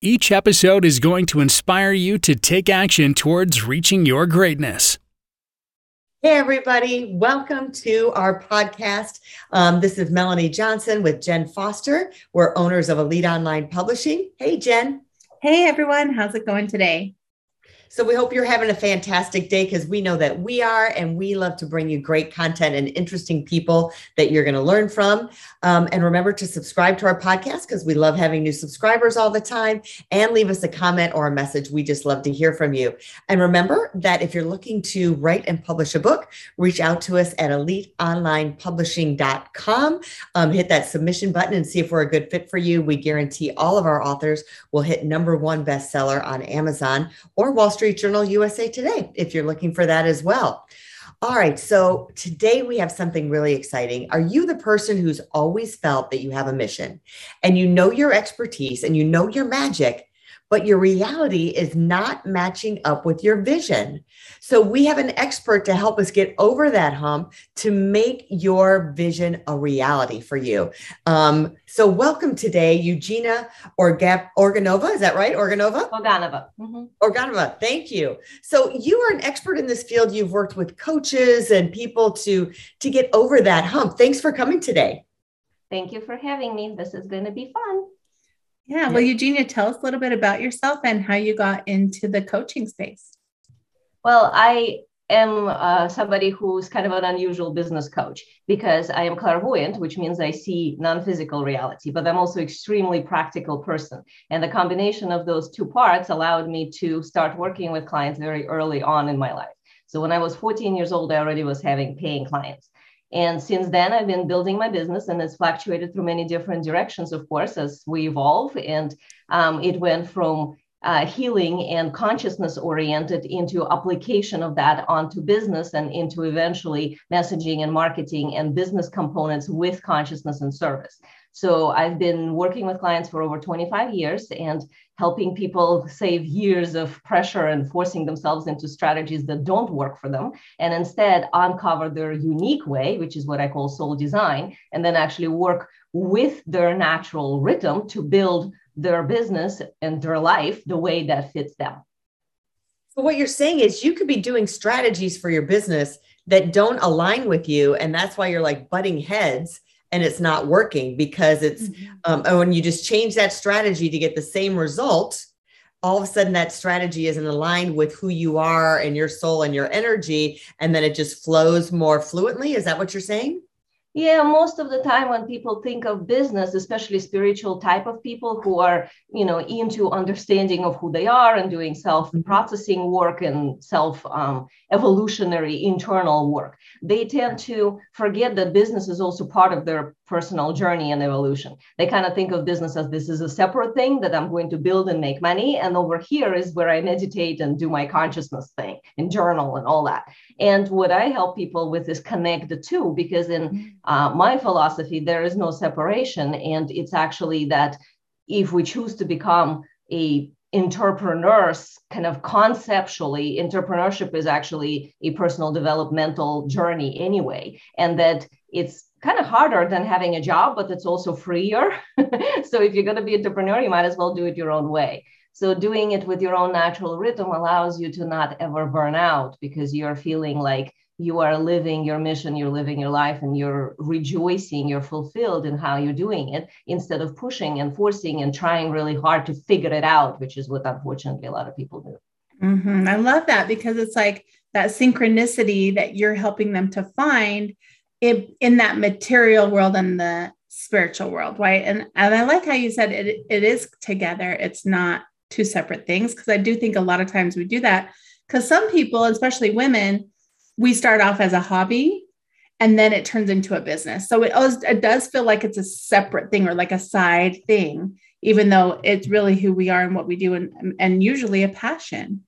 Each episode is going to inspire you to take action towards reaching your greatness. Hey, everybody. Welcome to our podcast. Um, this is Melanie Johnson with Jen Foster. We're owners of Elite Online Publishing. Hey, Jen. Hey, everyone. How's it going today? So we hope you're having a fantastic day because we know that we are, and we love to bring you great content and interesting people that you're going to learn from. Um, and remember to subscribe to our podcast because we love having new subscribers all the time and leave us a comment or a message. We just love to hear from you. And remember that if you're looking to write and publish a book, reach out to us at eliteonlinepublishing.com. Um, hit that submission button and see if we're a good fit for you. We guarantee all of our authors will hit number one bestseller on Amazon or Wall Street Journal USA Today if you're looking for that as well. All right. So today we have something really exciting. Are you the person who's always felt that you have a mission and you know your expertise and you know your magic, but your reality is not matching up with your vision. So we have an expert to help us get over that hump to make your vision a reality for you. Um, so welcome today, Eugenia Orga- Organova. Is that right? Organova? Organova. Mm-hmm. Organova. Thank you. So you are an expert in this field. You've worked with coaches and people to to get over that hump. Thanks for coming today. Thank you for having me. This is going to be fun. Yeah. Well, Eugenia, tell us a little bit about yourself and how you got into the coaching space. Well, I am uh, somebody who's kind of an unusual business coach because I am clairvoyant, which means I see non-physical reality, but I'm also extremely practical person. And the combination of those two parts allowed me to start working with clients very early on in my life. So when I was 14 years old, I already was having paying clients. And since then, I've been building my business, and it's fluctuated through many different directions, of course, as we evolve. And um, it went from uh, healing and consciousness oriented into application of that onto business and into eventually messaging and marketing and business components with consciousness and service. So I've been working with clients for over 25 years and helping people save years of pressure and forcing themselves into strategies that don't work for them and instead uncover their unique way, which is what I call soul design, and then actually work with their natural rhythm to build their business and their life the way that fits them. So, what you're saying is you could be doing strategies for your business that don't align with you. And that's why you're like butting heads and it's not working because it's mm-hmm. um, and when you just change that strategy to get the same result all of a sudden that strategy isn't aligned with who you are and your soul and your energy and then it just flows more fluently is that what you're saying yeah, most of the time when people think of business, especially spiritual type of people who are, you know, into understanding of who they are and doing self-processing work and self-evolutionary um, internal work, they tend to forget that business is also part of their personal journey and evolution. They kind of think of business as this is a separate thing that I'm going to build and make money. And over here is where I meditate and do my consciousness thing and journal and all that. And what I help people with is connect the two because in mm-hmm. uh, my philosophy, there is no separation. And it's actually that if we choose to become a entrepreneurs kind of conceptually entrepreneurship is actually a personal developmental journey anyway and that it's kind of harder than having a job, but it's also freer. so if you're going to be an entrepreneur, you might as well do it your own way. So doing it with your own natural rhythm allows you to not ever burn out because you're feeling like you are living your mission, you're living your life, and you're rejoicing, you're fulfilled in how you're doing it instead of pushing and forcing and trying really hard to figure it out, which is what unfortunately a lot of people do. Mm-hmm. I love that because it's like that synchronicity that you're helping them to find in, in that material world and the spiritual world, right? And, and I like how you said it, it is together. It's not two separate things. Cause I do think a lot of times we do that because some people, especially women, we start off as a hobby and then it turns into a business. So it, always, it does feel like it's a separate thing or like a side thing even though it's really who we are and what we do and, and usually a passion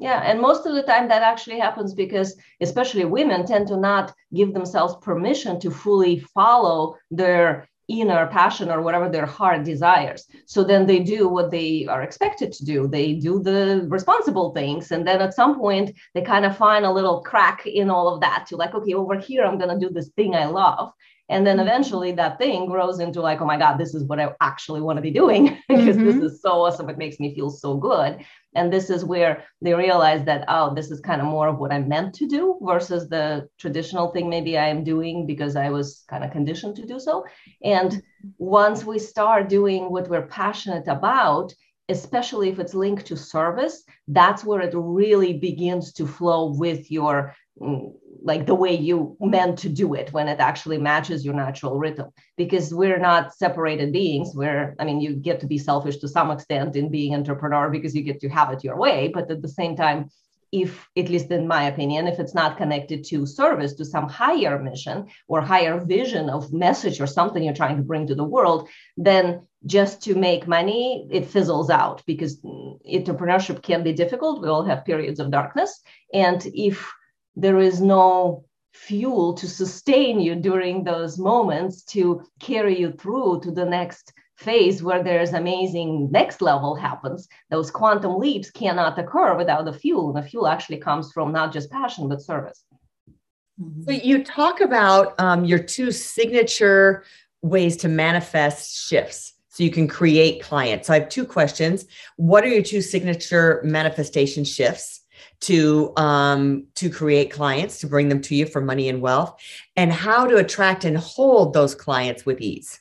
yeah, and most of the time that actually happens because especially women tend to not give themselves permission to fully follow their inner passion or whatever their heart desires. So then they do what they are expected to do. They do the responsible things. And then at some point, they kind of find a little crack in all of that to like, okay, over here, I'm going to do this thing I love. And then mm-hmm. eventually that thing grows into like, oh my God, this is what I actually want to be doing because mm-hmm. this is so awesome. It makes me feel so good. And this is where they realize that, oh, this is kind of more of what I'm meant to do versus the traditional thing maybe I am doing because I was kind of conditioned to do so. And once we start doing what we're passionate about, especially if it's linked to service, that's where it really begins to flow with your mm, like the way you meant to do it when it actually matches your natural rhythm. Because we're not separated beings. We're i mean you get to be selfish to some extent in being entrepreneur because you get to have it your way. But at the same time if at least in my opinion if it's not connected to service to some higher mission or higher vision of message or something you're trying to bring to the world then just to make money it fizzles out because entrepreneurship can be difficult. We all have periods of darkness. And if there is no fuel to sustain you during those moments to carry you through to the next phase where there's amazing next level happens. Those quantum leaps cannot occur without the fuel. And the fuel actually comes from not just passion but service. Mm-hmm. so you talk about um, your two signature ways to manifest shifts so you can create clients. So i have two questions. What are your two signature manifestation shifts to um, to create clients to bring them to you for money and wealth and how to attract and hold those clients with ease.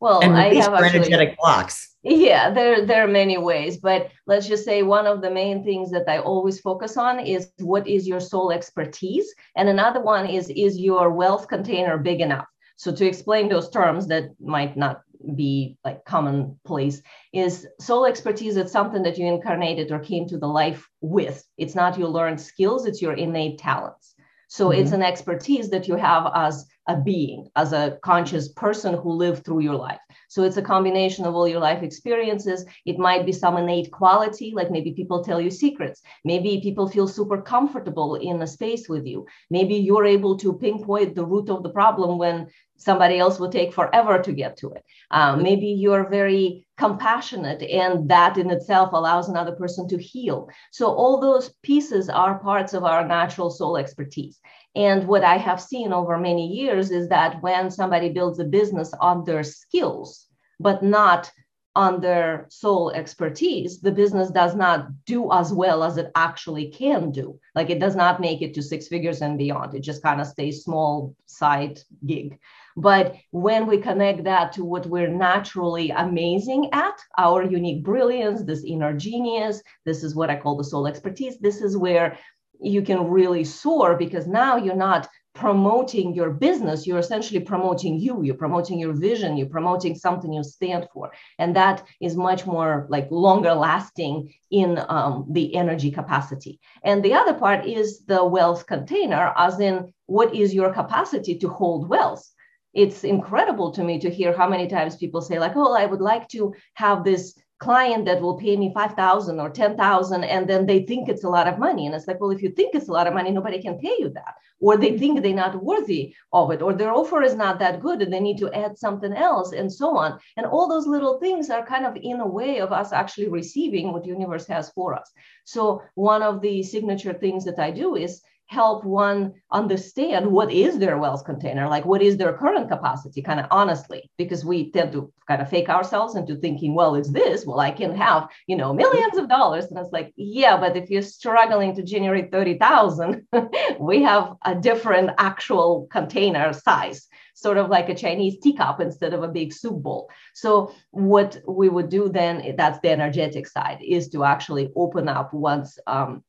Well and i have energetic blocks. Yeah there there are many ways but let's just say one of the main things that i always focus on is what is your soul expertise and another one is is your wealth container big enough? So to explain those terms that might not be like commonplace is soul expertise it's something that you incarnated or came to the life with. It's not your learned skills it's your innate talents. So mm-hmm. it's an expertise that you have as a being as a conscious person who lived through your life. So it's a combination of all your life experiences. It might be some innate quality like maybe people tell you secrets. Maybe people feel super comfortable in a space with you. Maybe you're able to pinpoint the root of the problem when somebody else will take forever to get to it. Um, maybe you're very compassionate, and that in itself allows another person to heal. So, all those pieces are parts of our natural soul expertise. And what I have seen over many years is that when somebody builds a business on their skills, but not on their soul expertise, the business does not do as well as it actually can do. Like it does not make it to six figures and beyond. It just kind of stays small side gig. But when we connect that to what we're naturally amazing at, our unique brilliance, this inner genius, this is what I call the soul expertise. This is where you can really soar because now you're not promoting your business you're essentially promoting you you're promoting your vision you're promoting something you stand for and that is much more like longer lasting in um, the energy capacity and the other part is the wealth container as in what is your capacity to hold wealth it's incredible to me to hear how many times people say like oh i would like to have this client that will pay me 5000 or 10000 and then they think it's a lot of money. And it's like well if you think it's a lot of money nobody can pay you that. Or they think they're not worthy of it or their offer is not that good and they need to add something else and so on. And all those little things are kind of in a way of us actually receiving what the universe has for us. So one of the signature things that i do is help one understand what is their wealth container like what is their current capacity kind of honestly because we tend to kind of fake ourselves into thinking well it's this well i can have you know millions of dollars and it's like yeah but if you're struggling to generate 30,000 we have a different actual container size sort of like a Chinese teacup instead of a big soup bowl. So what we would do then, that's the energetic side, is to actually open up one's um,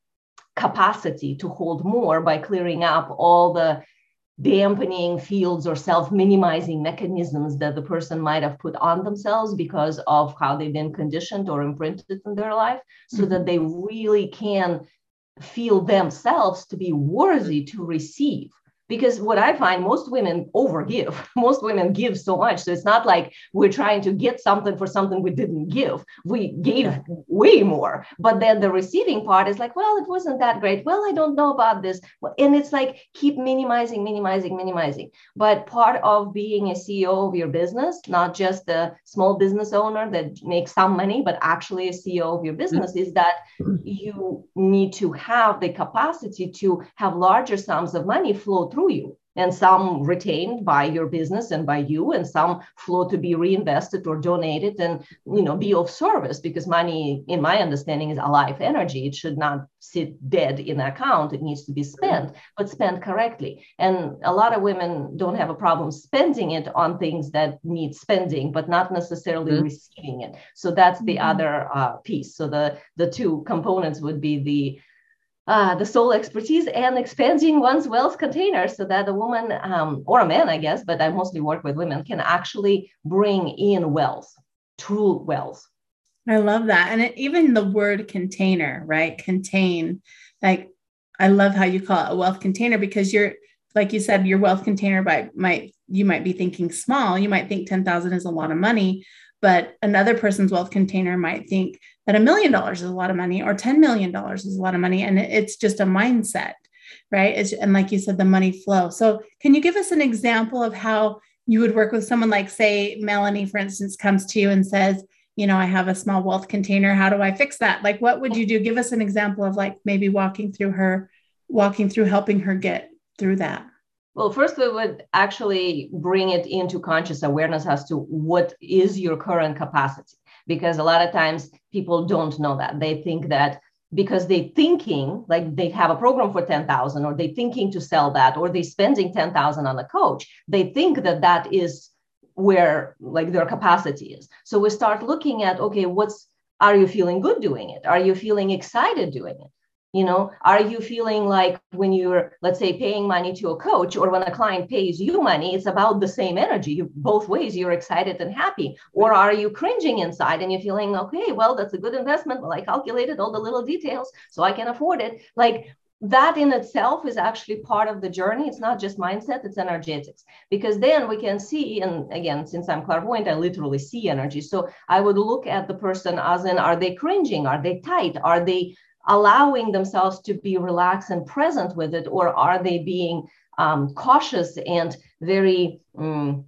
capacity to hold more by clearing up all the dampening fields or self minimizing mechanisms that the person might have put on themselves because of how they've been conditioned or imprinted in their life, so mm-hmm. that they really can feel themselves to be worthy to receive because what i find most women overgive. Most women give so much. So it's not like we're trying to get something for something we didn't give. We gave yeah. way more. But then the receiving part is like well it wasn't that great. Well i don't know about this. And it's like keep minimizing minimizing minimizing. But part of being a ceo of your business not just a small business owner that makes some money but actually a ceo of your business mm-hmm. is that you need to have the capacity to have larger sums of money flow through you. And some retained by your business and by you and some flow to be reinvested or donated and you know be of service because money in my understanding is alive energy. It should not sit dead in an account. It needs to be spent but spent correctly. And a lot of women don't have a problem spending it on things that need spending but not necessarily mm-hmm. receiving it. So that's the mm-hmm. other uh, piece. So the the two components would be the uh, the soul expertise and expanding one's wealth container so that a woman um, or a man, I guess, but I mostly work with women, can actually bring in wealth, true wealth. I love that. And it, even the word container, right? Contain, like, I love how you call it a wealth container because you're, like you said, your wealth container by might you might be thinking small. You might think 10,000 is a lot of money, but another person's wealth container might think that a million dollars is a lot of money or $10 million is a lot of money. And it's just a mindset, right? It's, and like you said, the money flow. So, can you give us an example of how you would work with someone like, say, Melanie, for instance, comes to you and says, you know, I have a small wealth container. How do I fix that? Like, what would you do? Give us an example of like maybe walking through her, walking through helping her get through that. Well, first, we would actually bring it into conscious awareness as to what is your current capacity. Because a lot of times people don't know that. They think that because they thinking like they have a program for 10,000 or they thinking to sell that or they spending 10,000 on a coach, they think that that is where like their capacity is. So we start looking at, okay, what's, are you feeling good doing it? Are you feeling excited doing it? You know are you feeling like when you're let's say paying money to a coach or when a client pays you money it's about the same energy you, both ways you're excited and happy or are you cringing inside and you're feeling okay well that's a good investment well i calculated all the little details so i can afford it like that in itself is actually part of the journey. It's not just mindset, it's energetics. Because then we can see, and again, since I'm clairvoyant, I literally see energy. So I would look at the person as in are they cringing? Are they tight? Are they allowing themselves to be relaxed and present with it, or are they being um, cautious and very um,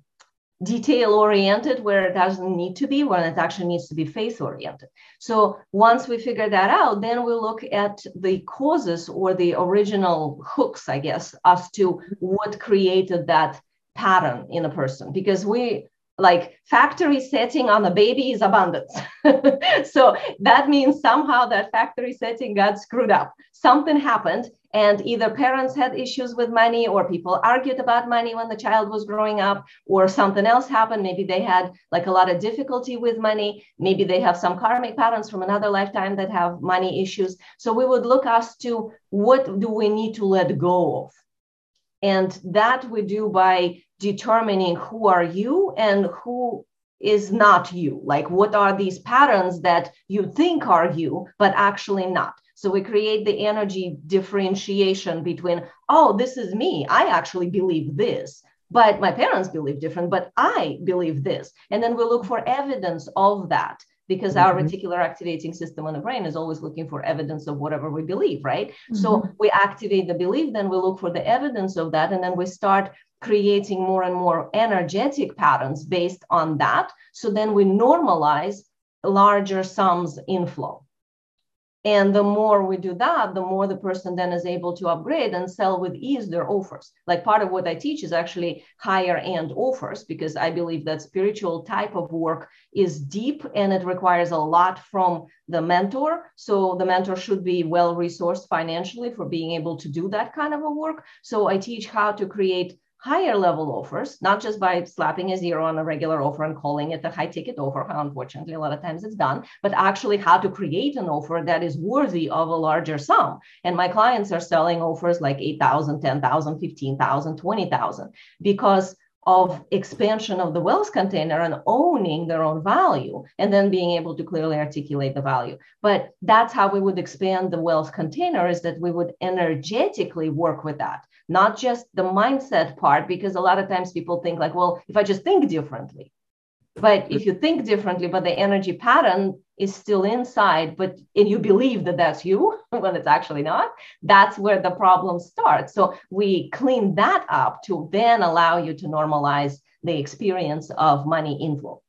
detail oriented where it doesn't need to be, when it actually needs to be face oriented? So once we figure that out, then we look at the causes or the original hooks, I guess, as to what created that pattern in a person because we like factory setting on a baby is abundance. so that means somehow that factory setting got screwed up. Something happened, and either parents had issues with money, or people argued about money when the child was growing up, or something else happened. Maybe they had like a lot of difficulty with money. Maybe they have some karmic patterns from another lifetime that have money issues. So we would look as to what do we need to let go of. And that we do by determining who are you and who is not you. Like what are these patterns that you think are you but actually not? So we create the energy differentiation between oh this is me. I actually believe this but my parents believe different but i believe this. And then we look for evidence of that because mm-hmm. our reticular activating system in the brain is always looking for evidence of whatever we believe right? Mm-hmm. so we activate the belief then we look for the evidence of that and then we start creating more and more energetic patterns based on that. So then we normalize larger sums inflow. And the more we do that, the more the person then is able to upgrade and sell with ease their offers. Like part of what I teach is actually higher end offers because I believe that spiritual type of work is deep and it requires a lot from the mentor. So the mentor should be well resourced financially for being able to do that kind of a work. So I teach how to create higher level offers, not just by slapping a zero on a regular offer and calling it a high ticket offer. Unfortunately, a lot of times it's done, but actually how to create an offer that is worthy of a larger sum. And my clients are selling offers like 8,000, 10,000, 15,000, 20,000 because of expansion of the wealth container and owning their own value and then being able to clearly articulate the value but that's how we would expand the wealth container is that we would energetically work with that not just the mindset part, because a lot of times people think like, well, if I just think differently, but if you think differently, but the energy pattern is still inside, but and you believe that that's you when it's actually not, that's where the problem starts. So we clean that up to then allow you to normalize the experience of money inflow.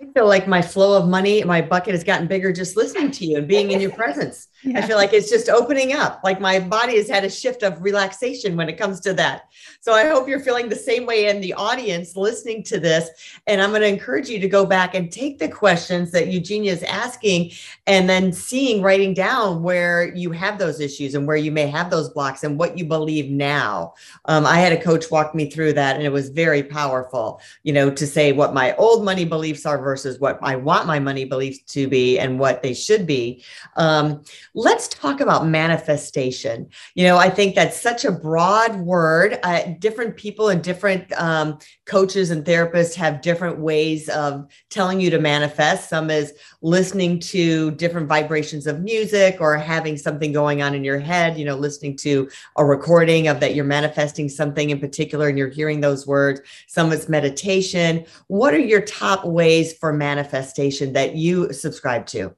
I feel like my flow of money, my bucket has gotten bigger just listening to you and being in your presence. Yeah. I feel like it's just opening up. Like my body has had a shift of relaxation when it comes to that. So I hope you're feeling the same way in the audience listening to this. And I'm going to encourage you to go back and take the questions that Eugenia is asking and then seeing, writing down where you have those issues and where you may have those blocks and what you believe now. Um, I had a coach walk me through that and it was very powerful, you know, to say what my old money beliefs are versus what I want my money beliefs to be and what they should be. Um, let's talk about manifestation. You know, I think that's such a broad word. Uh, different people and different um, coaches and therapists have different ways of telling you to manifest. Some is listening to different vibrations of music or having something going on in your head, you know, listening to a recording of that you're manifesting something in particular and you're hearing those words. Some is meditation. What are your top ways for manifestation that you subscribe to?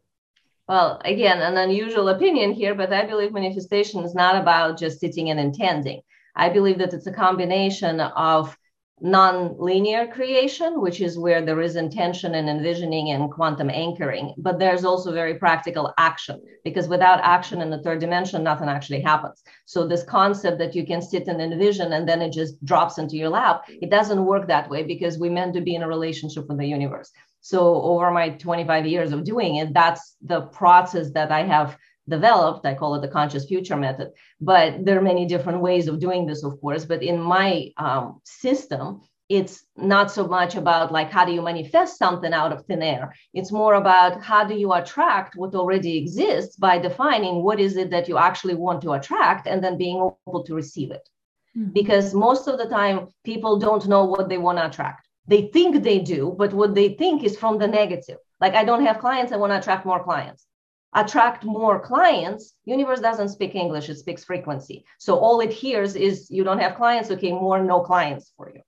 Well, again, an unusual opinion here, but I believe manifestation is not about just sitting and intending. I believe that it's a combination of non-linear creation, which is where there is intention and envisioning and quantum anchoring, but there's also very practical action because without action in the third dimension, nothing actually happens. So this concept that you can sit and envision and then it just drops into your lap, it doesn't work that way because we meant to be in a relationship with the universe. So over my 25 years of doing it, that's the process that I have developed. I call it the conscious future method. But there are many different ways of doing this, of course. But in my um, system, it's not so much about like how do you manifest something out of thin air it's more about how do you attract what already exists by defining what is it that you actually want to attract and then being able to receive it mm-hmm. because most of the time people don't know what they want to attract they think they do, but what they think is from the negative. Like I don't have clients, I want to attract more clients. Attract more clients. Universe doesn't speak English, it speaks frequency. So all it hears is you don't have clients, okay, more no clients for you.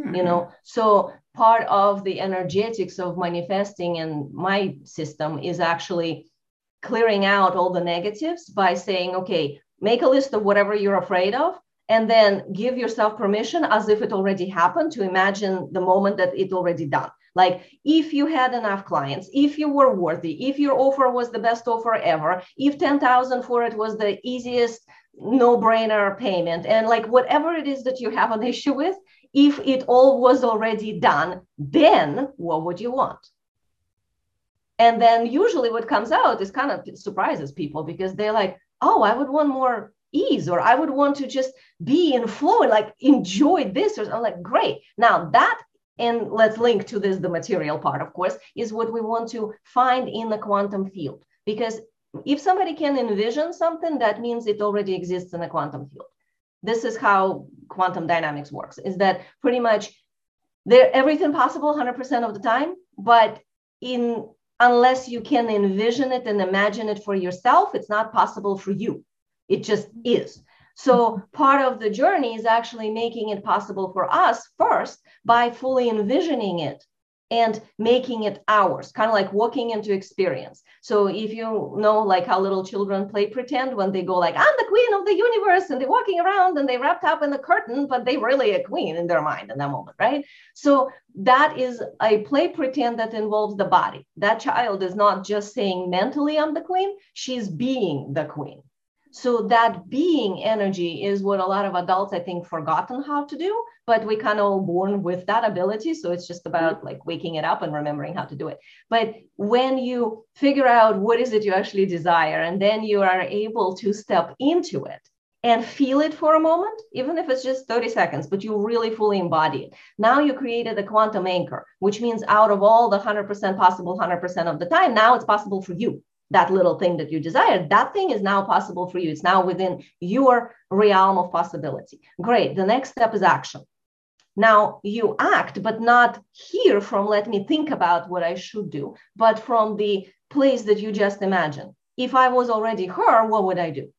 Mm-hmm. You know, so part of the energetics of manifesting in my system is actually clearing out all the negatives by saying, okay, make a list of whatever you're afraid of and then give yourself permission as if it already happened to imagine the moment that it already done. Like if you had enough clients if you were worthy if your offer was the best offer ever if 10000 for it was the easiest no brainer payment and like whatever it is that you have an issue with if it all was already done then what would you want? And then usually what comes out is kind of surprises people because they're like oh i would want more ease or i would want to just be in flow and like enjoy this or i'm like great. Now that and let's link to this the material part of course is what we want to find in the quantum field. Because if somebody can envision something that means it already exists in the quantum field. This is how quantum dynamics works is that pretty much there everything possible 100% of the time but in unless you can envision it and imagine it for yourself it's not possible for you it just mm-hmm. is. So part of the journey is actually making it possible for us first by fully envisioning it and making it ours, kind of like walking into experience. So if you know like how little children play pretend when they go like, I'm the queen of the universe, and they're walking around and they wrapped up in the curtain, but they really a queen in their mind in that moment, right? So that is a play pretend that involves the body. That child is not just saying mentally I'm the queen, she's being the queen. So that being energy is what a lot of adults, I think, forgotten how to do, but we kind of all born with that ability. So it's just about mm-hmm. like waking it up and remembering how to do it. But when you figure out what is it you actually desire, and then you are able to step into it and feel it for a moment, even if it's just 30 seconds, but you really fully embody it. Now you created a quantum anchor, which means out of all the 100% possible 100% of the time, now it's possible for you that little thing that you desire, that thing is now possible for you. It's now within your realm of possibility. Great. The next step is action. Now you act, but not here from let me think about what I should do, but from the place that you just imagined. If I was already her, what would I do?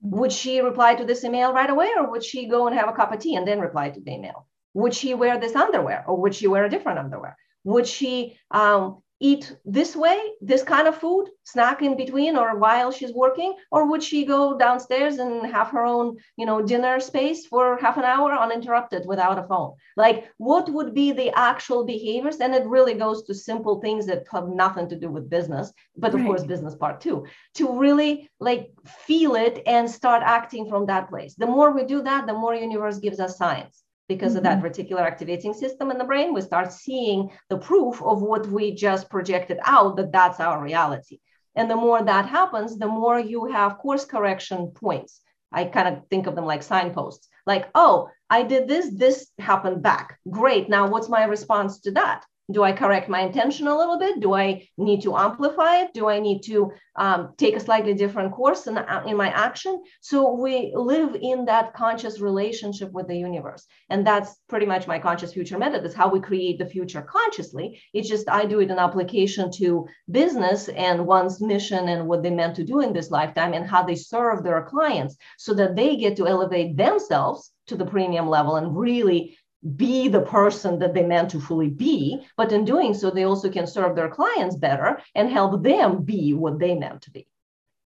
Would she reply to this email right away, or would she go and have a cup of tea and then reply to the email? Would she wear this underwear, or would she wear a different underwear? Would she um, eat this way, this kind of food, snack in between or while she's working? Or would she go downstairs and have her own, you know, dinner space for half an hour uninterrupted without a phone? Like what would be the actual behaviors? And it really goes to simple things that have nothing to do with business, but of right. course business part too, to really like feel it and start acting from that place. The more we do that, the more universe gives us science because mm-hmm. of that reticular activating system in the brain, we start seeing the proof of what we just projected out that that's our reality. And the more that happens, the more you have course correction points. I kind of think of them like signposts. Like, oh, I did this, this happened back. Great. Now, what's my response to that? Do i correct my intention a little bit? Do i need to amplify it? Do i need to um, take a slightly different course in, uh, in my action? So we live in that conscious relationship with the universe. And that's pretty much my conscious future method. Is how we create the future consciously. It's just i do it in application to business and one's mission and what they meant to do in this lifetime and how they serve their clients so that they get to elevate themselves to the premium level and really be the person that they meant to fully be, but in doing so, they also can serve their clients better and help them be what they meant to be.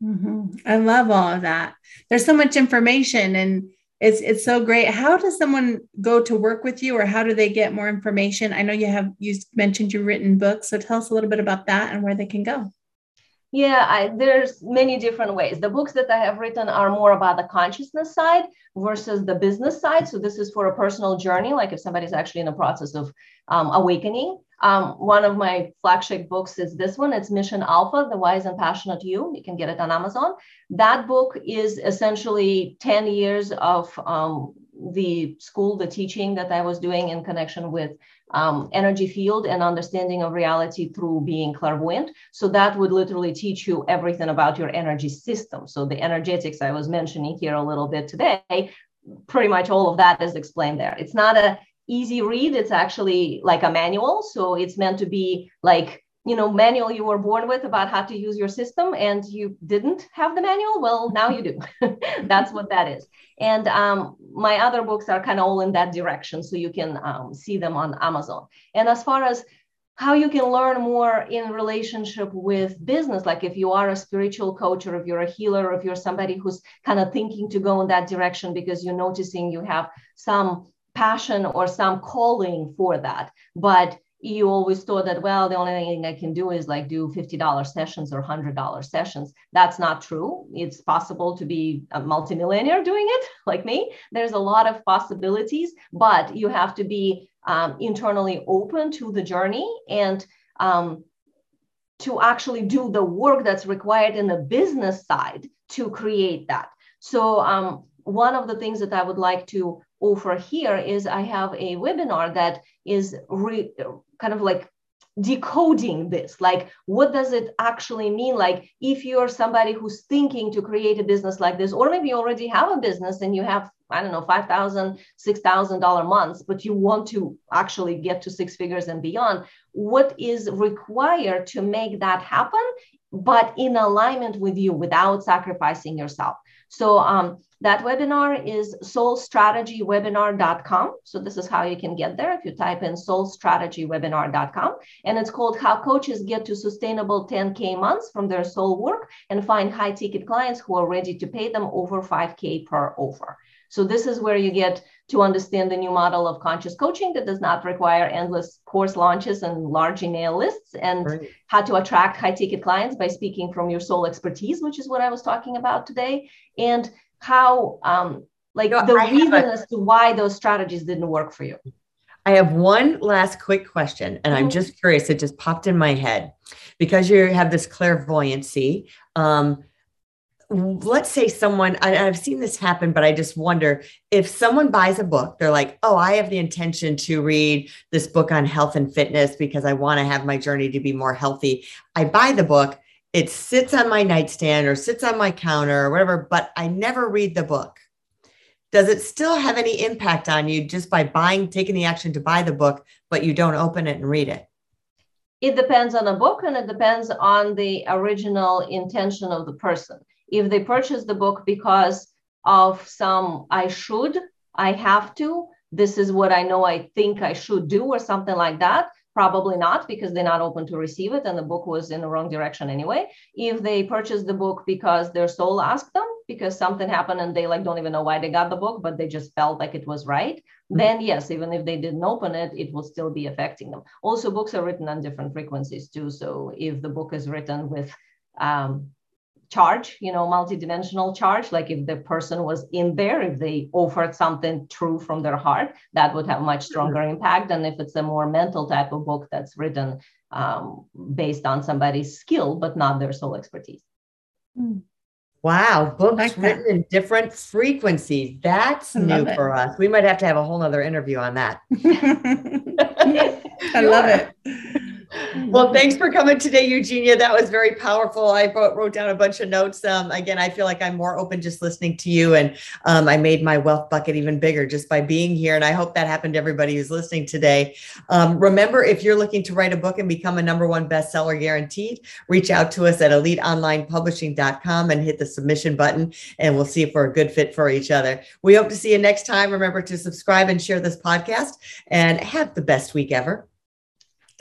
Mm-hmm. I love all of that. There's so much information and it's it's so great. How does someone go to work with you or how do they get more information? I know you have you mentioned you've written books, so tell us a little bit about that and where they can go. Yeah, I, there's many different ways. The books that I have written are more about the consciousness side versus the business side. So this is for a personal journey, like if somebody's actually in the process of um, awakening. Um, one of my flagship books is this one. It's Mission Alpha, The Wise and Passionate You. You can get it on Amazon. That book is essentially 10 years of um, the school, the teaching that I was doing in connection with um, energy field and understanding of reality through being clairvoyant. So that would literally teach you everything about your energy system. So the energetics I was mentioning here a little bit today, pretty much all of that is explained there. It's not a easy read. It's actually like a manual. So it's meant to be like you know manual you were born with about how to use your system and you didn't have the manual well now you do. That's what that is. And um, my other books are kind of all in that direction so you can um, see them on amazon. And as far as how you can learn more in relationship with business like if you are a spiritual coach or if you're a healer or if you're somebody who's kind of thinking to go in that direction because you're noticing you have some passion or some calling for that. But you always thought that well the only thing i can do is like do $50 sessions or $100 sessions. That's not true. It's possible to be a multimillionaire doing it like me. There's a lot of possibilities but you have to be um, internally open to the journey and um, to actually do the work that's required in the business side to create that. So um, one of the things that i would like to offer here is I have a webinar that is re, kind of like decoding this. Like what does it actually mean? Like if you're somebody who's thinking to create a business like this or maybe you already have a business and you have i don't know $5000 $6000 months but you want to actually get to six figures and beyond what is required to make that happen but in alignment with you without sacrificing yourself so um, that webinar is soulstrategywebinar.com. So this is how you can get there if you type in soulstrategywebinar.com. And it's called How Coaches Get to Sustainable 10K Months from Their Soul Work and Find High Ticket Clients Who Are Ready to Pay Them Over 5K per offer. So this is where you get to understand the new model of conscious coaching that does not require endless course launches and large email lists and right. how to attract high ticket clients by speaking from your soul expertise, which is what I was talking about today. And how um, like the reason a, as to why those strategies didn't work for you. I have one last quick question, and mm-hmm. I'm just curious. It just popped in my head because you have this clairvoyancy. Um, let's say someone, I've seen this happen, but I just wonder if someone buys a book, they're like, oh, I have the intention to read this book on health and fitness because I want to have my journey to be more healthy. I buy the book it sits on my nightstand or sits on my counter or whatever, but I never read the book. Does it still have any impact on you just by buying, taking the action to buy the book, but you don't open it and read it? It depends on a book and it depends on the original intention of the person. If they purchase the book because of some I should, I have to, this is what I know I think I should do, or something like that, Probably not because they're not open to receive it and the book was in the wrong direction anyway. If they purchase the book because their soul asked them, because something happened and they like don't even know why they got the book, but they just felt like it was right, mm-hmm. then yes, even if they didn't open it, it will still be affecting them. Also, books are written on different frequencies too. So if the book is written with um, charge, you know, multidimensional charge. Like if the person was in there, if they offered something true from their heart, that would have much stronger mm-hmm. impact than if it's a more mental type of book that's written um, based on somebody's skill, but not their soul expertise. Hmm. Wow, books like written in different frequencies. That's new for us. We might have to have a whole nother interview on that. I love it. Well, thanks for coming today, Eugenia. That was very powerful. I wrote, wrote down a bunch of notes. Um, again, I feel like I'm more open just listening to you, and um, I made my wealth bucket even bigger just by being here. And I hope that happened to everybody who's listening today. Um, remember, if you're looking to write a book and become a number one bestseller guaranteed, reach out to us at eliteonlinepublishing.com and hit the submission button, and we'll see if we're a good fit for each other. We hope to see you next time. Remember to subscribe and share this podcast, and have the best week ever.